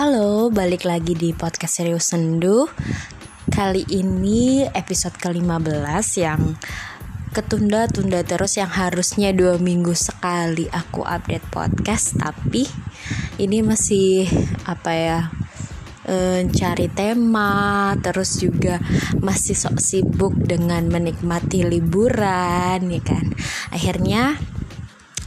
Halo, balik lagi di podcast Serius Sendu Kali ini episode ke-15 yang ketunda-tunda terus yang harusnya dua minggu sekali aku update podcast Tapi ini masih apa ya e, cari tema terus juga masih sok sibuk dengan menikmati liburan ya kan? Akhirnya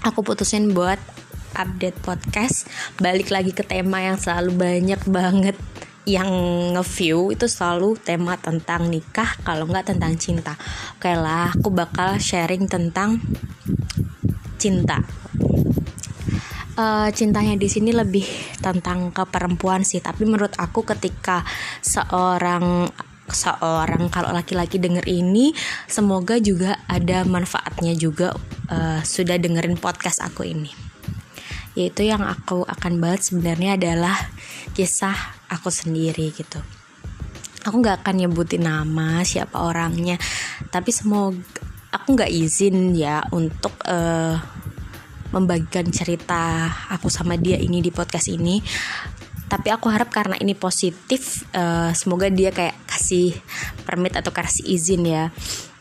aku putusin buat update podcast balik lagi ke tema yang selalu banyak banget yang nge-view itu selalu tema tentang nikah kalau nggak tentang cinta. Oke lah aku bakal sharing tentang cinta. Uh, cintanya di sini lebih tentang ke perempuan sih tapi menurut aku ketika seorang seorang kalau laki-laki denger ini semoga juga ada manfaatnya juga uh, sudah dengerin podcast aku ini yaitu yang aku akan bahas sebenarnya adalah kisah aku sendiri gitu. Aku nggak akan nyebutin nama siapa orangnya tapi semoga aku nggak izin ya untuk uh, membagikan cerita aku sama dia ini di podcast ini. Tapi aku harap karena ini positif uh, semoga dia kayak kasih permit atau kasih izin ya.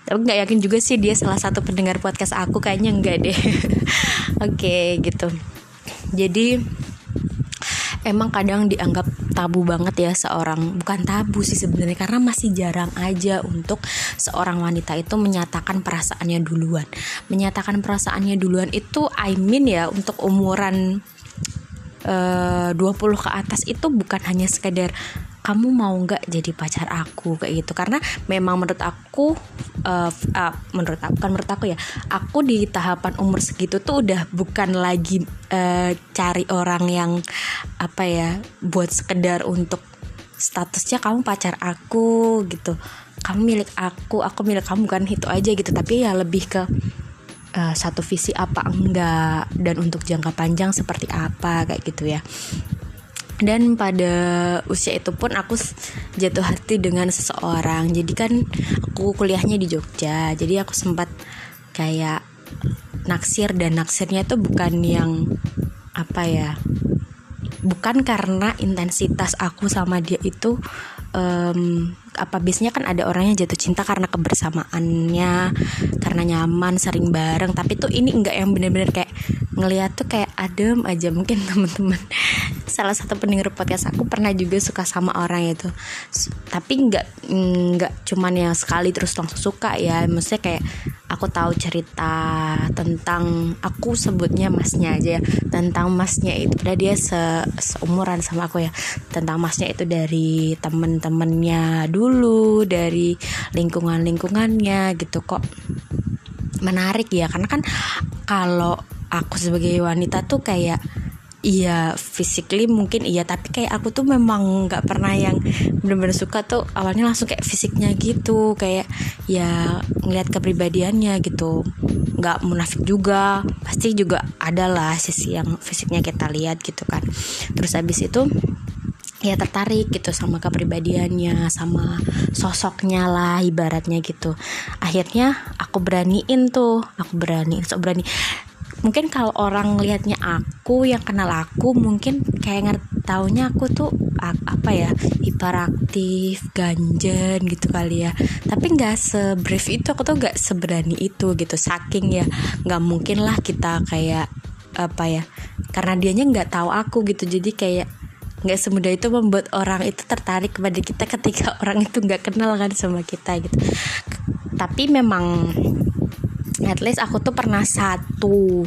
Tapi nggak yakin juga sih dia salah satu pendengar podcast aku kayaknya enggak deh. Oke okay, gitu jadi emang kadang dianggap tabu banget ya seorang bukan tabu sih sebenarnya karena masih jarang aja untuk seorang wanita itu menyatakan perasaannya duluan. Menyatakan perasaannya duluan itu I mean ya untuk umuran eh, uh, 20 ke atas itu bukan hanya sekedar kamu mau nggak jadi pacar aku? Kayak gitu. Karena memang menurut aku uh, uh, menurut aku kan menurut aku ya aku di tahapan umur segitu tuh udah bukan lagi uh, cari orang yang apa ya buat sekedar untuk statusnya kamu pacar aku gitu. Kamu milik aku aku milik kamu kan itu aja gitu. Tapi ya lebih ke uh, satu visi apa enggak dan untuk jangka panjang seperti apa kayak gitu ya dan pada usia itu pun aku jatuh hati dengan seseorang. Jadi kan aku kuliahnya di Jogja. Jadi aku sempat kayak naksir dan naksirnya tuh bukan yang apa ya bukan karena intensitas aku sama dia itu um, apa biasanya kan ada orang yang jatuh cinta karena kebersamaannya karena nyaman sering bareng. Tapi tuh ini enggak yang bener-bener kayak ngeliat tuh kayak adem aja. Mungkin teman-teman salah satu pendengar podcast aku pernah juga suka sama orang itu. Tapi nggak nggak cuman yang sekali terus langsung suka ya. Maksudnya kayak aku tahu cerita tentang aku sebutnya masnya aja ya. Tentang masnya itu pada dia se seumuran sama aku ya. Tentang masnya itu dari temen-temennya dulu dari lingkungan lingkungannya gitu. Kok menarik ya karena kan kalau aku sebagai wanita tuh kayak iya physically mungkin iya tapi kayak aku tuh memang nggak pernah yang bener-bener suka tuh awalnya langsung kayak fisiknya gitu kayak ya ngeliat kepribadiannya gitu. Nggak munafik juga pasti juga ada lah sisi yang fisiknya kita lihat gitu kan. Terus habis itu ya tertarik gitu sama kepribadiannya sama sosoknya lah ibaratnya gitu. Akhirnya aku beraniin tuh aku berani so berani mungkin kalau orang lihatnya aku yang kenal aku mungkin kayak ngerti taunya aku tuh apa ya hiperaktif ganjen gitu kali ya. Tapi nggak sebrief itu aku tuh nggak seberani itu gitu. Saking ya nggak mungkin lah kita kayak apa ya karena dianya nggak tahu aku gitu. Jadi kayak nggak semudah itu membuat orang itu tertarik kepada kita ketika orang itu nggak kenal kan sama kita gitu. Tapi memang least aku tuh pernah satu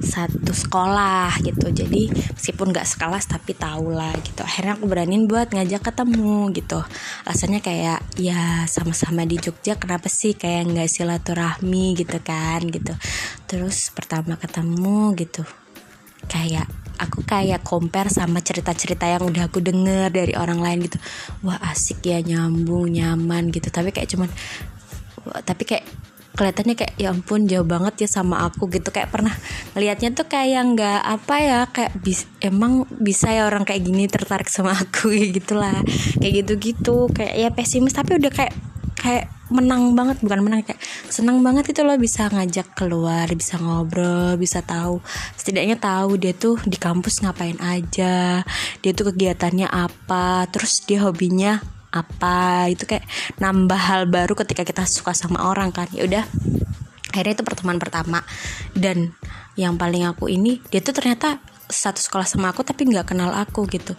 satu sekolah gitu. Jadi meskipun nggak sekelas tapi tau lah gitu. Akhirnya aku beraniin buat ngajak ketemu gitu. Rasanya kayak ya sama-sama di Jogja kenapa sih kayak nggak silaturahmi gitu kan gitu. Terus pertama ketemu gitu kayak aku kayak compare sama cerita-cerita yang udah aku denger dari orang lain gitu. Wah asik ya nyambung nyaman gitu. Tapi kayak cuman tapi kayak kelihatannya kayak ya ampun jauh banget ya sama aku gitu. Kayak pernah ngelihatnya tuh kayak nggak apa ya kayak bis, emang bisa ya orang kayak gini tertarik sama aku kayak gitulah. Kayak gitu gitu kayak ya pesimis tapi udah kayak kayak menang banget bukan menang kayak senang banget itu loh bisa ngajak keluar bisa ngobrol bisa tahu. Setidaknya tahu dia tuh di kampus ngapain aja dia tuh kegiatannya apa terus dia hobinya apa itu kayak nambah hal baru ketika kita suka sama orang kan. Ya udah akhirnya itu pertemuan pertama. Dan yang paling aku ini dia tuh ternyata satu sekolah sama aku tapi nggak kenal aku gitu.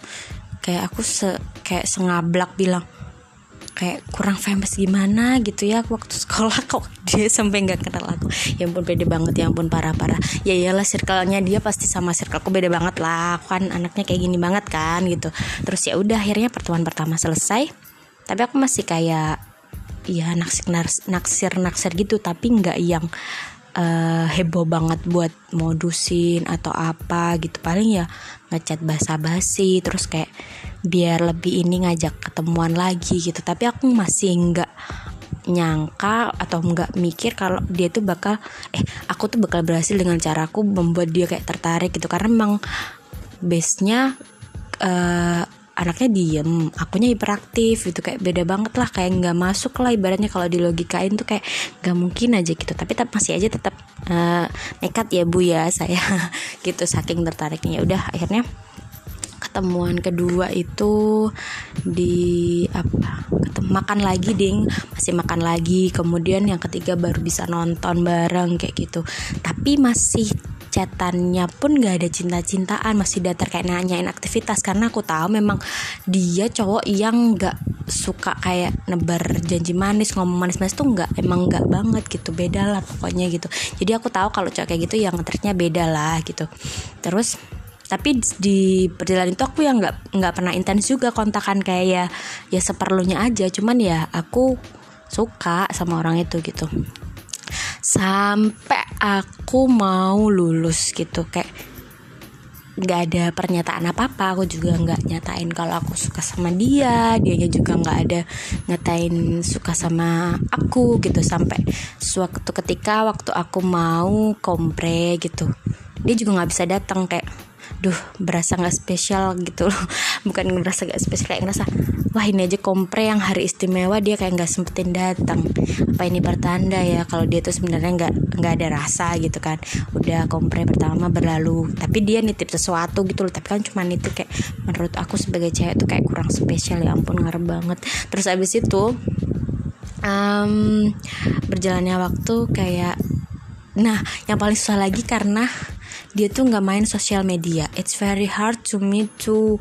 Kayak aku se kayak sengablak bilang kayak kurang famous gimana gitu ya waktu sekolah kok dia sampai nggak kenal aku. Ya ampun beda banget ya ampun parah parah. Ya iyalah circle-nya dia pasti sama circle aku beda banget lah. Aku kan anaknya kayak gini banget kan gitu. Terus ya udah akhirnya pertemuan pertama selesai. Tapi aku masih kayak ya naksir naksir naksir gitu. Tapi nggak yang uh, heboh banget buat modusin atau apa gitu. Paling ya ngechat basa-basi terus kayak biar lebih ini ngajak ketemuan lagi gitu. Tapi aku masih nggak nyangka atau nggak mikir kalau dia tuh bakal eh aku tuh bakal berhasil dengan cara aku membuat dia kayak tertarik gitu. Karena memang base nya uh, anaknya diem akunya hiperaktif gitu. Kayak beda banget lah kayak nggak masuk lah ibaratnya kalau di logikain tuh kayak nggak mungkin aja gitu. Tapi tetap masih aja tetap uh, nekat ya bu ya saya. Gitu saking tertariknya. Ya udah akhirnya ketemuan kedua itu di apa ketemu, makan lagi ding. Masih makan lagi. Kemudian yang ketiga baru bisa nonton bareng kayak gitu. Tapi masih chatannya pun gak ada cinta-cintaan. Masih datar kayak nanyain aktivitas. Karena aku tahu memang dia cowok yang gak suka kayak nebar janji manis ngomong manis-manis tuh nggak emang nggak banget gitu. Beda lah pokoknya gitu. Jadi aku tahu kalau cowok kayak gitu yang ngetriknya beda lah gitu. Terus tapi di perjalanan itu aku yang nggak nggak pernah intens juga kontakan kayak ya ya seperlunya aja. Cuman ya aku suka sama orang itu gitu. Sampai aku mau lulus gitu kayak nggak ada pernyataan apa apa aku juga nggak nyatain kalau aku suka sama dia dia juga nggak ada nyatain suka sama aku gitu. Sampai suatu ketika waktu aku mau kompre gitu dia juga nggak bisa datang kayak duh berasa nggak spesial gitu loh. Bukan ngerasa nggak spesial kayak ngerasa wah ini aja kompre yang hari istimewa dia kayak nggak sempetin datang. Apa ini pertanda ya kalau dia tuh sebenarnya nggak nggak ada rasa gitu kan. Udah kompre pertama berlalu tapi dia nitip sesuatu gitu loh. Tapi kan cuma nitip kayak menurut aku sebagai cewek tuh kayak kurang spesial ya ampun ngarep banget. Terus abis itu um, berjalannya waktu kayak nah yang paling susah lagi karena dia tuh nggak main sosial media. It's very hard to me to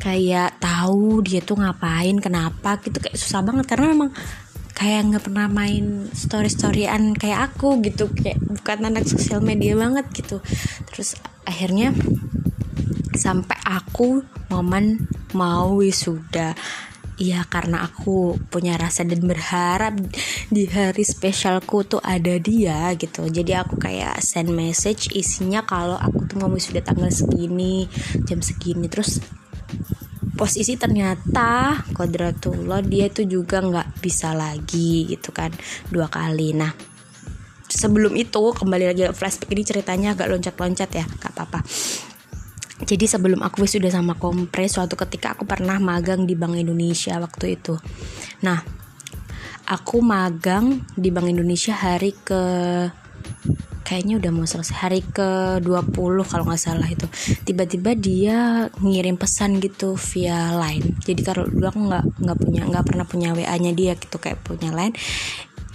kayak tahu dia tuh ngapain kenapa gitu. Kayak susah banget karena memang kayak nggak pernah main story storyan kayak aku gitu. Kayak bukan anak sosial media banget gitu. Terus akhirnya sampai aku momen mau wisuda Iya karena aku punya rasa dan berharap di hari spesialku tuh ada dia gitu. Jadi aku kayak send message isinya kalau aku tuh mau sudah tanggal segini jam segini Terus posisi ternyata kodratullah dia tuh juga nggak bisa lagi gitu kan dua kali. Nah sebelum itu kembali lagi flashback ini ceritanya agak loncat-loncat ya gak apa-apa jadi sebelum aku sudah sama kompres suatu ketika aku pernah magang di Bank Indonesia waktu itu. Nah aku magang di Bank Indonesia hari ke kayaknya udah mau selesai hari ke 20 kalau nggak salah itu. Tiba-tiba dia ngirim pesan gitu via line. Jadi kalau dulu aku nggak nggak punya nggak pernah punya wa nya dia gitu kayak punya line.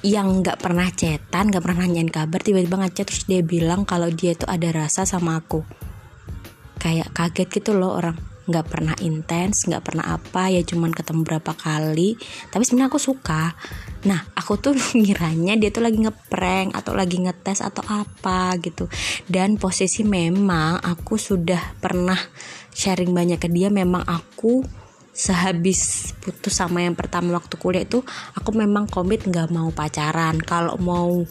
Yang nggak pernah cetan nggak pernah nanyain kabar tiba-tiba ngechat terus dia bilang kalau dia itu ada rasa sama aku kayak kaget gitu loh orang. Nggak pernah intens nggak pernah apa ya cuman ketemu berapa kali. Tapi sebenarnya aku suka. Nah aku tuh ngiranya dia tuh lagi ngeprank atau lagi ngetes atau apa gitu. Dan posisi memang aku sudah pernah sharing banyak ke dia. Memang aku sehabis putus sama yang pertama waktu kuliah itu aku memang komit nggak mau pacaran. Kalau mau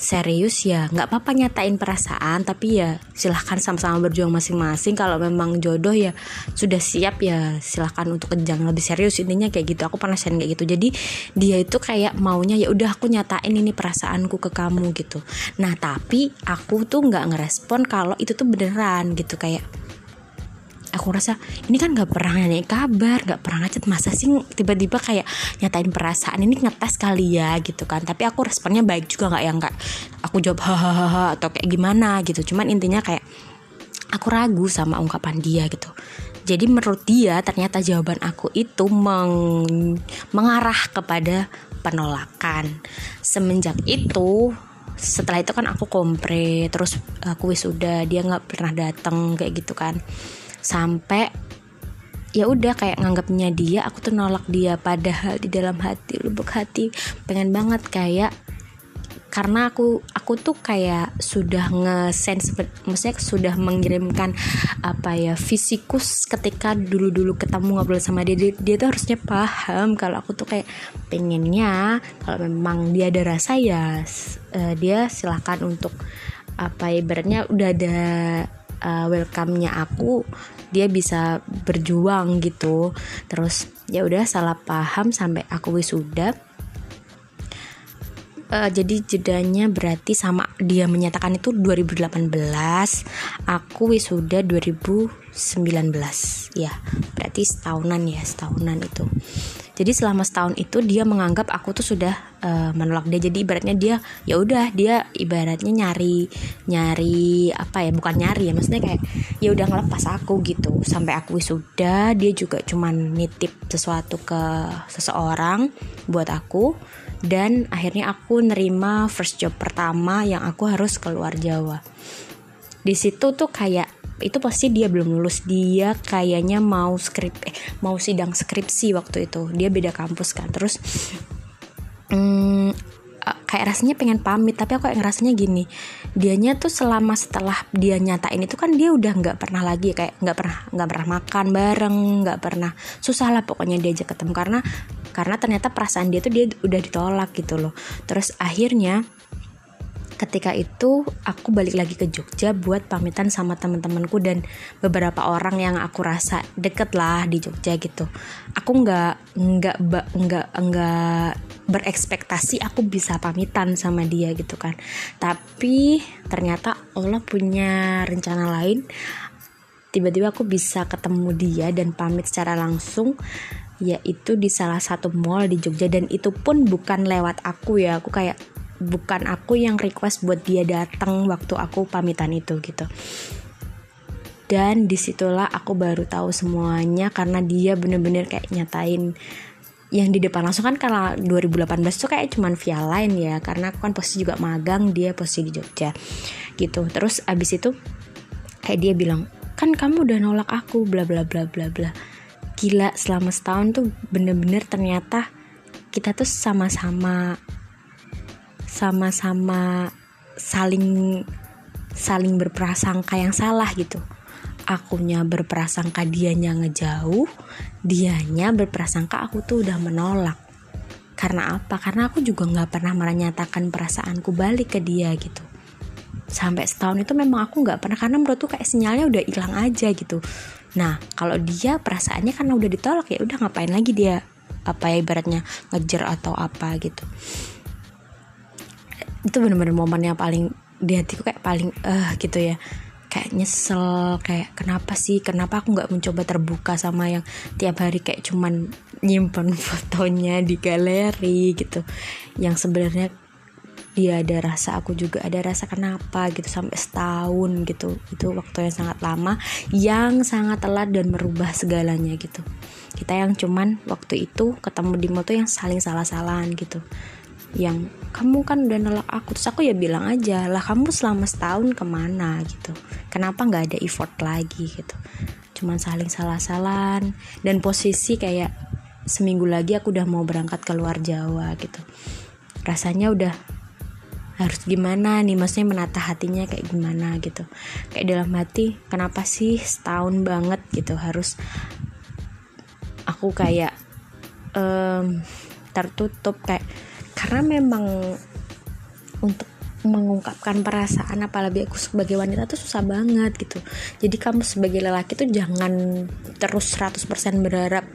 serius ya nggak apa-apa nyatain perasaan tapi ya silahkan sama-sama berjuang masing-masing. Kalau memang jodoh ya sudah siap ya silahkan untuk kenjang lebih serius intinya kayak gitu. Aku pernah share kayak gitu. Jadi dia itu kayak maunya ya udah aku nyatain ini perasaanku ke kamu gitu. Nah tapi aku tuh nggak ngerespon kalau itu tuh beneran gitu. Kayak aku rasa ini kan nggak pernah nanya kabar nggak pernah ngechat masa sih tiba-tiba kayak nyatain perasaan ini ngetes kali ya gitu kan. Tapi aku responnya baik juga nggak yang nggak aku jawab hahaha atau kayak gimana gitu. Cuman intinya kayak aku ragu sama ungkapan dia gitu. Jadi menurut dia ternyata jawaban aku itu meng mengarah kepada penolakan. Semenjak itu setelah itu kan aku kompre terus aku wisuda dia nggak pernah datang kayak gitu kan sampai ya udah kayak nganggapnya dia aku tuh nolak dia padahal di dalam hati lubuk hati. Pengen banget kayak karena aku aku tuh kayak sudah nge-sense maksudnya sudah mengirimkan apa ya fisikus ketika dulu-dulu ketemu ngobrol sama dia, dia dia tuh harusnya paham kalau aku tuh kayak pengennya kalau memang dia ada rasa ya uh, dia silahkan untuk apa ya ibaratnya udah ada uh, welcome-nya aku dia bisa berjuang gitu. Terus ya udah salah paham sampai aku wisuda. Uh, jadi jedanya berarti sama dia menyatakan itu 2018 aku wisuda 2019 ya berarti setahunan ya setahunan itu jadi selama setahun itu dia menganggap aku tuh sudah uh, menolak dia. Jadi ibaratnya dia ya udah dia ibaratnya nyari nyari apa ya bukan nyari ya maksudnya kayak ya udah ngelepas aku gitu. Sampai aku wisuda dia juga cuman nitip sesuatu ke seseorang buat aku. Dan akhirnya aku nerima first job pertama yang aku harus keluar Jawa. Di situ tuh kayak itu pasti dia belum lulus. Dia kayaknya mau skrip eh, mau sidang skripsi waktu itu. Dia beda kampus kan. Terus hmm, kayak rasanya pengen pamit. Tapi aku kayak ngerasanya gini dianya tuh selama setelah dia nyatain itu kan dia udah nggak pernah lagi kayak nggak pernah nggak pernah makan bareng nggak pernah. Susah lah pokoknya diajak ketemu. Karena karena ternyata perasaan dia tuh dia udah ditolak gitu loh. Terus akhirnya ketika itu aku balik lagi ke Jogja buat pamitan sama teman-temanku dan beberapa orang yang aku rasa deket lah di Jogja gitu. Aku nggak nggak nggak nggak berekspektasi aku bisa pamitan sama dia gitu kan. Tapi ternyata Allah punya rencana lain. Tiba-tiba aku bisa ketemu dia dan pamit secara langsung yaitu di salah satu mall di Jogja. Dan itu pun bukan lewat aku ya. Aku kayak bukan aku yang request buat dia datang waktu aku pamitan itu gitu. Dan di situlah aku baru tahu semuanya karena dia bener-bener kayak nyatain yang di depan. Langsung kan karena 2018 tuh kayak cuman via line ya karena aku kan posisi juga magang dia posisi di Jogja gitu. Terus abis itu kayak dia bilang kan kamu udah nolak aku bla bla bla bla bla. Gila selama setahun tuh bener-bener ternyata kita tuh sama-sama sama-sama saling saling berprasangka yang salah gitu. Akunya berprasangka dianya ngejauh dianya berprasangka aku tuh udah menolak. Karena apa? Karena aku juga nggak pernah menyatakan perasaanku balik ke dia gitu. Sampai setahun itu memang aku nggak pernah karena menurutku kayak sinyalnya udah hilang aja gitu. Nah kalau dia perasaannya karena udah ditolak ya udah ngapain lagi dia apa ya ibaratnya ngejar atau apa gitu itu bener-bener momen yang paling di hatiku kayak paling eh uh, gitu ya. Kayak nyesel kayak kenapa sih? Kenapa aku nggak mencoba terbuka sama yang tiap hari kayak cuman nyimpen fotonya di galeri gitu. Yang sebenarnya dia ada rasa aku juga ada rasa kenapa gitu sampai setahun gitu. Itu waktu yang sangat lama yang sangat telat dan merubah segalanya gitu. Kita yang cuman waktu itu ketemu di moto yang saling salah-salahan gitu. Yang kamu kan udah nolak aku. Terus aku ya bilang aja lah kamu selama setahun ke mana gitu? Kenapa nggak ada effort lagi? gitu. Cuman saling salah-salahan dan posisi kayak seminggu lagi aku udah mau berangkat ke luar Jawa gitu. Rasanya udah harus gimana nih? Maksudnya menata hatinya kayak gimana gitu. Kayak dalam hati kenapa sih setahun banget gitu? Harus aku kayak um, tertutup kayak karena memang untuk mengungkapkan perasaan apalagi aku sebagai wanita tuh susah banget gitu. Jadi kamu sebagai lelaki tuh jangan terus 100% berharap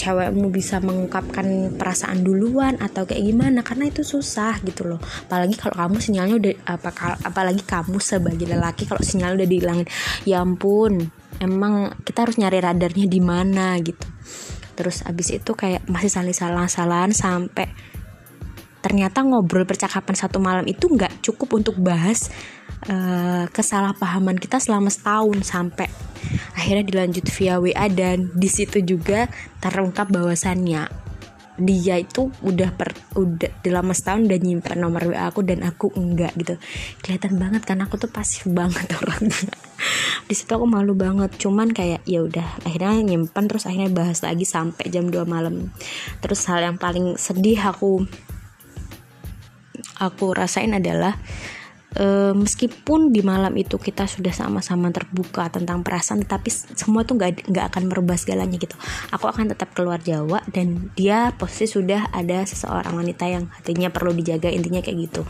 cewekmu bisa mengungkapkan perasaan duluan atau kayak gimana karena itu susah gitu loh. Apalagi kalau kamu sinyalnya udah apa apalagi kamu sebagai lelaki kalau sinyal udah dihilangin ya ampun emang kita harus nyari radarnya di mana? gitu. Terus abis itu kayak masih saling salah-salahan sampai ternyata ngobrol percakapan satu malam itu nggak cukup untuk bahas uh, kesalahpahaman kita selama setahun sampai akhirnya dilanjut via WA dan di situ juga terungkap bahwasannya dia itu udah per udah dalam setahun udah nyimpan nomor WA aku dan aku enggak gitu. Kelihatan banget kan aku tuh pasif banget orangnya. Di situ aku malu banget cuman kayak ya udah akhirnya nyimpan terus akhirnya bahas lagi sampai jam 2 malam. Terus hal yang paling sedih aku aku rasain adalah e, meskipun di malam itu kita sudah sama-sama terbuka tentang perasaan tapi semua tuh nggak nggak akan merubah segalanya gitu. Aku akan tetap keluar Jawa dan dia posisi sudah ada seseorang wanita yang hatinya perlu dijaga intinya kayak gitu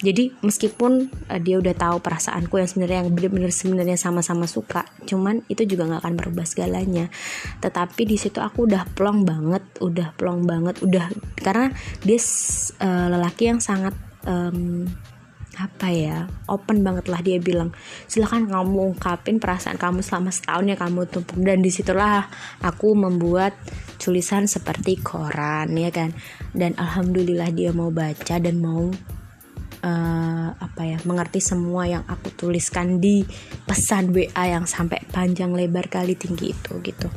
jadi meskipun uh, dia udah tahu perasaanku yang sebenarnya yang benar-benar sebenarnya sama-sama suka cuman itu juga nggak akan merubah segalanya. Tetapi di situ aku udah plong banget udah plong banget udah karena dia uh, lelaki yang sangat um, apa ya open banget lah dia bilang. Silahkan kamu ungkapin perasaan kamu selama setahun ya kamu tumpuk dan di situlah aku membuat tulisan seperti koran ya kan. Dan alhamdulillah dia mau baca dan mau uh, apa ya mengerti semua yang aku tuliskan di pesan WA yang sampai panjang lebar kali tinggi itu gitu.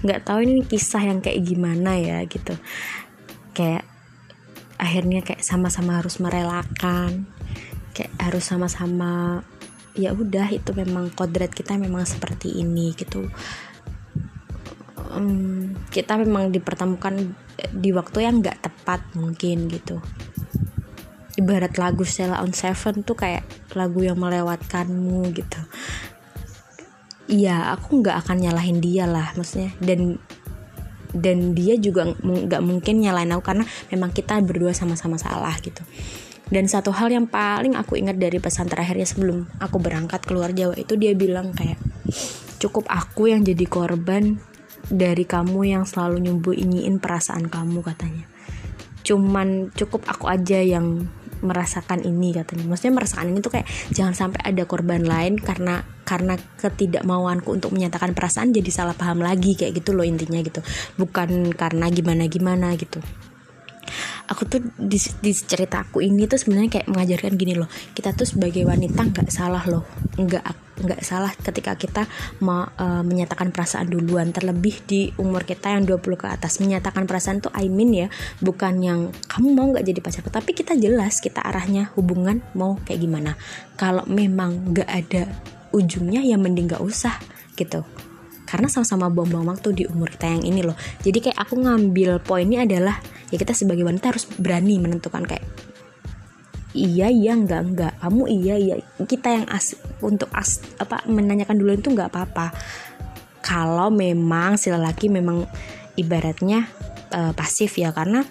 Nggak um, tahu ini kisah yang kayak gimana ya gitu. Kayak akhirnya kayak sama-sama harus merelakan kayak harus sama-sama ya udah itu memang kodrat kita memang seperti ini gitu um, kita memang dipertemukan di waktu yang nggak tepat mungkin gitu. Ibarat lagu Stella on Seven tuh kayak lagu yang melewatkanmu gitu. Iya aku nggak akan nyalahin dia lah maksudnya. Dan dan dia juga nggak mungkin nyalain aku karena memang kita berdua sama-sama salah gitu. Dan satu hal yang paling aku ingat dari pesan terakhirnya sebelum aku berangkat keluar Jawa itu dia bilang kayak cukup aku yang jadi korban dari kamu yang selalu nyembunyiin perasaan kamu katanya. Cuman cukup aku aja yang merasakan ini katanya. Maksudnya merasakan ini tuh kayak jangan sampai ada korban lain karena karena ketidakmauanku untuk menyatakan perasaan jadi salah paham lagi kayak gitu loh intinya gitu. Bukan karena gimana gimana gitu aku tuh di, di ceritaku ini tuh sebenarnya kayak mengajarkan gini loh. Kita tuh sebagai wanita nggak salah loh. Nggak nggak salah ketika kita mau uh, menyatakan perasaan duluan. Terlebih di umur kita yang 20 ke atas. Menyatakan perasaan tuh I mean ya bukan yang kamu mau nggak jadi pacar tapi kita jelas kita arahnya hubungan mau kayak gimana. Kalau memang nggak ada ujungnya ya mending nggak usah gitu karena sama-sama buang-buang waktu di umur kita yang ini loh. Jadi kayak aku ngambil poinnya adalah ya kita sebagai wanita harus berani menentukan kayak iya iya enggak enggak. Kamu iya iya. Kita yang as untuk as apa menanyakan dulu itu enggak apa-apa. Kalau memang si lelaki memang ibaratnya uh, pasif ya karena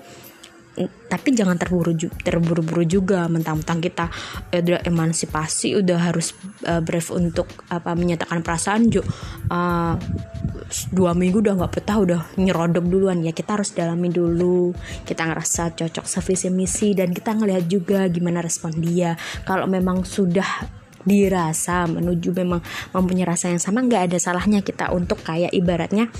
tapi jangan terburu terburu-buru juga mentang-mentang kita eh, udah emansipasi udah harus uh, brief untuk apa menyatakan perasaan juga uh, dua minggu udah nggak betah udah nyerodok duluan. Ya kita harus dalami dulu. Kita ngerasa cocok sevisi misi dan kita ngelihat juga gimana respon dia. Kalau memang sudah dirasa menuju memang mempunyai rasa yang sama nggak ada salahnya kita untuk kayak ibaratnya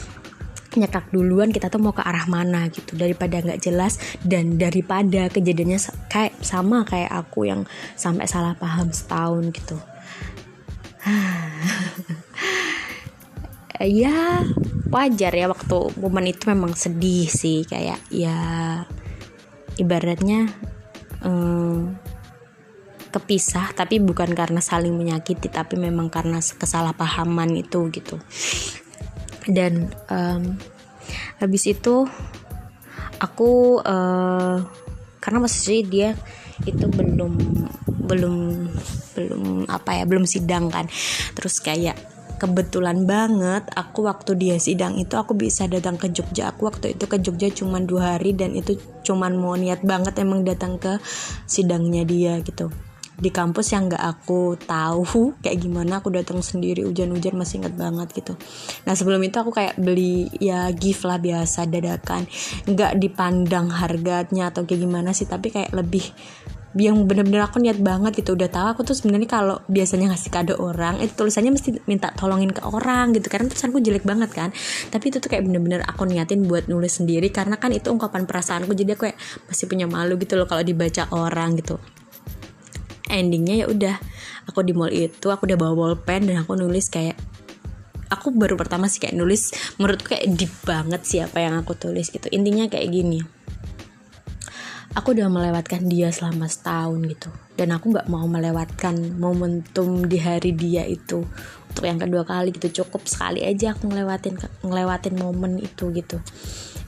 nyekak duluan kita tuh mau ke arah mana gitu. Daripada nggak jelas dan daripada kejadiannya kayak sama kayak aku yang sampai salah paham setahun gitu. Ya wajar ya waktu momen itu memang sedih sih. Kayak ya ibaratnya um, kepisah tapi bukan karena saling menyakiti tapi memang karena kesalahpahaman itu gitu dan um, habis itu aku uh, karena masih dia itu belum belum belum apa ya belum sidang kan. Terus kayak kebetulan banget aku waktu dia sidang itu aku bisa datang ke Jogja. Aku waktu itu ke Jogja cuma dua hari dan itu cuman mau niat banget emang datang ke sidangnya dia gitu di kampus yang nggak aku tahu kayak gimana aku datang sendiri hujan-hujan masih inget banget gitu. Nah sebelum itu aku kayak beli ya gift lah biasa dadakan. Nggak dipandang harganya atau kayak gimana sih tapi kayak lebih yang bener-bener aku niat banget gitu. Udah tahu aku tuh sebenarnya kalau biasanya ngasih kado orang itu tulisannya mesti minta tolongin ke orang gitu. Karena tulisanku jelek banget kan. Tapi itu tuh kayak bener-bener aku niatin buat nulis sendiri. Karena kan itu ungkapan perasaanku. Jadi aku kayak masih punya malu gitu loh kalau dibaca orang gitu endingnya ya udah. Aku di mall itu aku udah bawa bolpen dan aku nulis kayak aku baru pertama sih kayak nulis menurutku kayak deep banget sih apa yang aku tulis gitu. Intinya kayak gini. Aku udah melewatkan dia selama setahun gitu. Dan aku nggak mau melewatkan momentum di hari dia itu untuk yang kedua kali gitu cukup sekali aja aku ngelewatin ngelewatin momen itu gitu.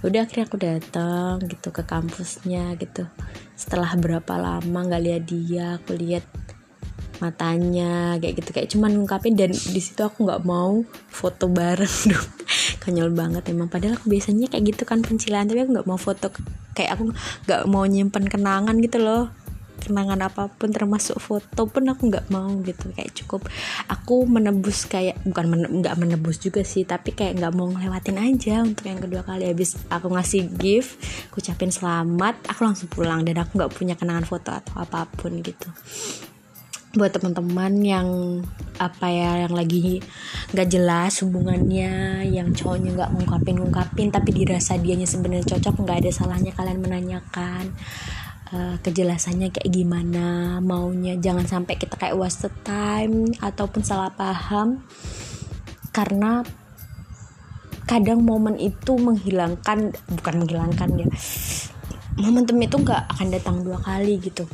Udah akhirnya aku datang gitu ke kampusnya gitu. Setelah berapa lama nggak lihat dia aku lihat matanya kayak gitu kayak cuman ngungkapin. Dan di situ aku nggak mau foto bareng dong. Konyol banget emang. Padahal aku biasanya kayak gitu kan pencilan tapi aku nggak mau foto. Kayak aku nggak mau nyimpen kenangan gitu loh kenangan apa pun termasuk foto pun aku nggak mau gitu. Kayak cukup aku menebus kayak bukan nggak men menebus juga sih tapi kayak nggak mau ngelewatin aja untuk yang kedua kali. Habis aku ngasih gift aku ucapin selamat aku langsung pulang dan aku nggak punya kenangan foto atau apa pun gitu. Buat teman-teman yang apa ya yang lagi nggak jelas hubungannya yang cowoknya nggak ngungkapin ngungkapin tapi dirasa dianya sebenarnya cocok nggak ada salahnya kalian menanyakan uh, kejelasannya kayak gimana? Maunya jangan sampai kita kayak waste time ataupun salah paham. Karena kadang momen itu menghilangkan bukan menghilangkan ya. Momentum itu nggak akan datang dua kali gitu.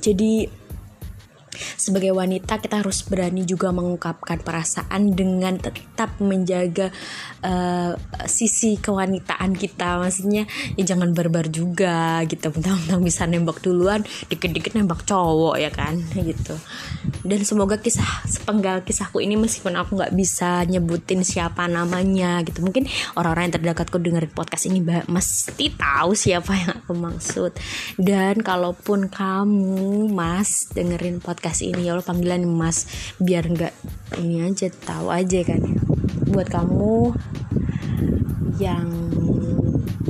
Jadi sebagai wanita kita harus berani juga mengungkapkan perasaan dengan tetap menjaga uh, sisi kewanitaan kita. Maksudnya ya jangan barbar juga gitu. Mentang-mentang bisa nembak duluan dikit-dikit nembak cowok ya kan? Gitu. Dan semoga kisah sepenggal kisahku ini meskipun aku nggak bisa nyebutin siapa namanya gitu. Mungkin orang-orang yang terdekatku dengerin podcast ini mesti tahu siapa yang aku maksud. Dan kalaupun kamu mas dengerin podcast ini. Ya Allah panggilan mas biar nggak ini aja tahu aja kan buat kamu yang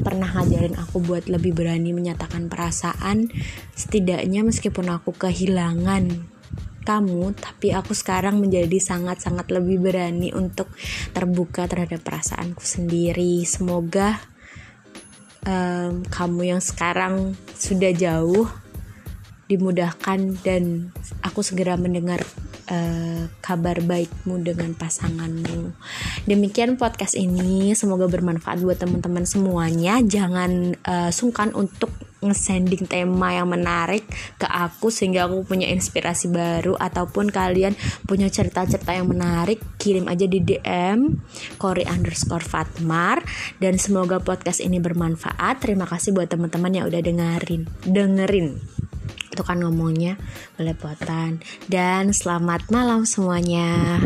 pernah ngajarin aku buat lebih berani menyatakan perasaan setidaknya meskipun aku kehilangan kamu tapi aku sekarang menjadi sangat-sangat lebih berani untuk terbuka terhadap perasaanku sendiri. Semoga um, kamu yang sekarang sudah jauh dimudahkan dan aku segera mendengar uh, kabar baikmu dengan pasanganmu. Demikian podcast ini, semoga bermanfaat buat teman-teman semuanya. Jangan uh, sungkan untuk nge-sending tema yang menarik ke aku sehingga aku punya inspirasi baru ataupun kalian punya cerita-cerita yang menarik kirim aja di DM Kori underscore Fatmar. Dan semoga podcast ini bermanfaat. Terima kasih buat teman-teman yang udah dengerin. Dengerin itu kan ngomongnya melepotan dan selamat malam semuanya.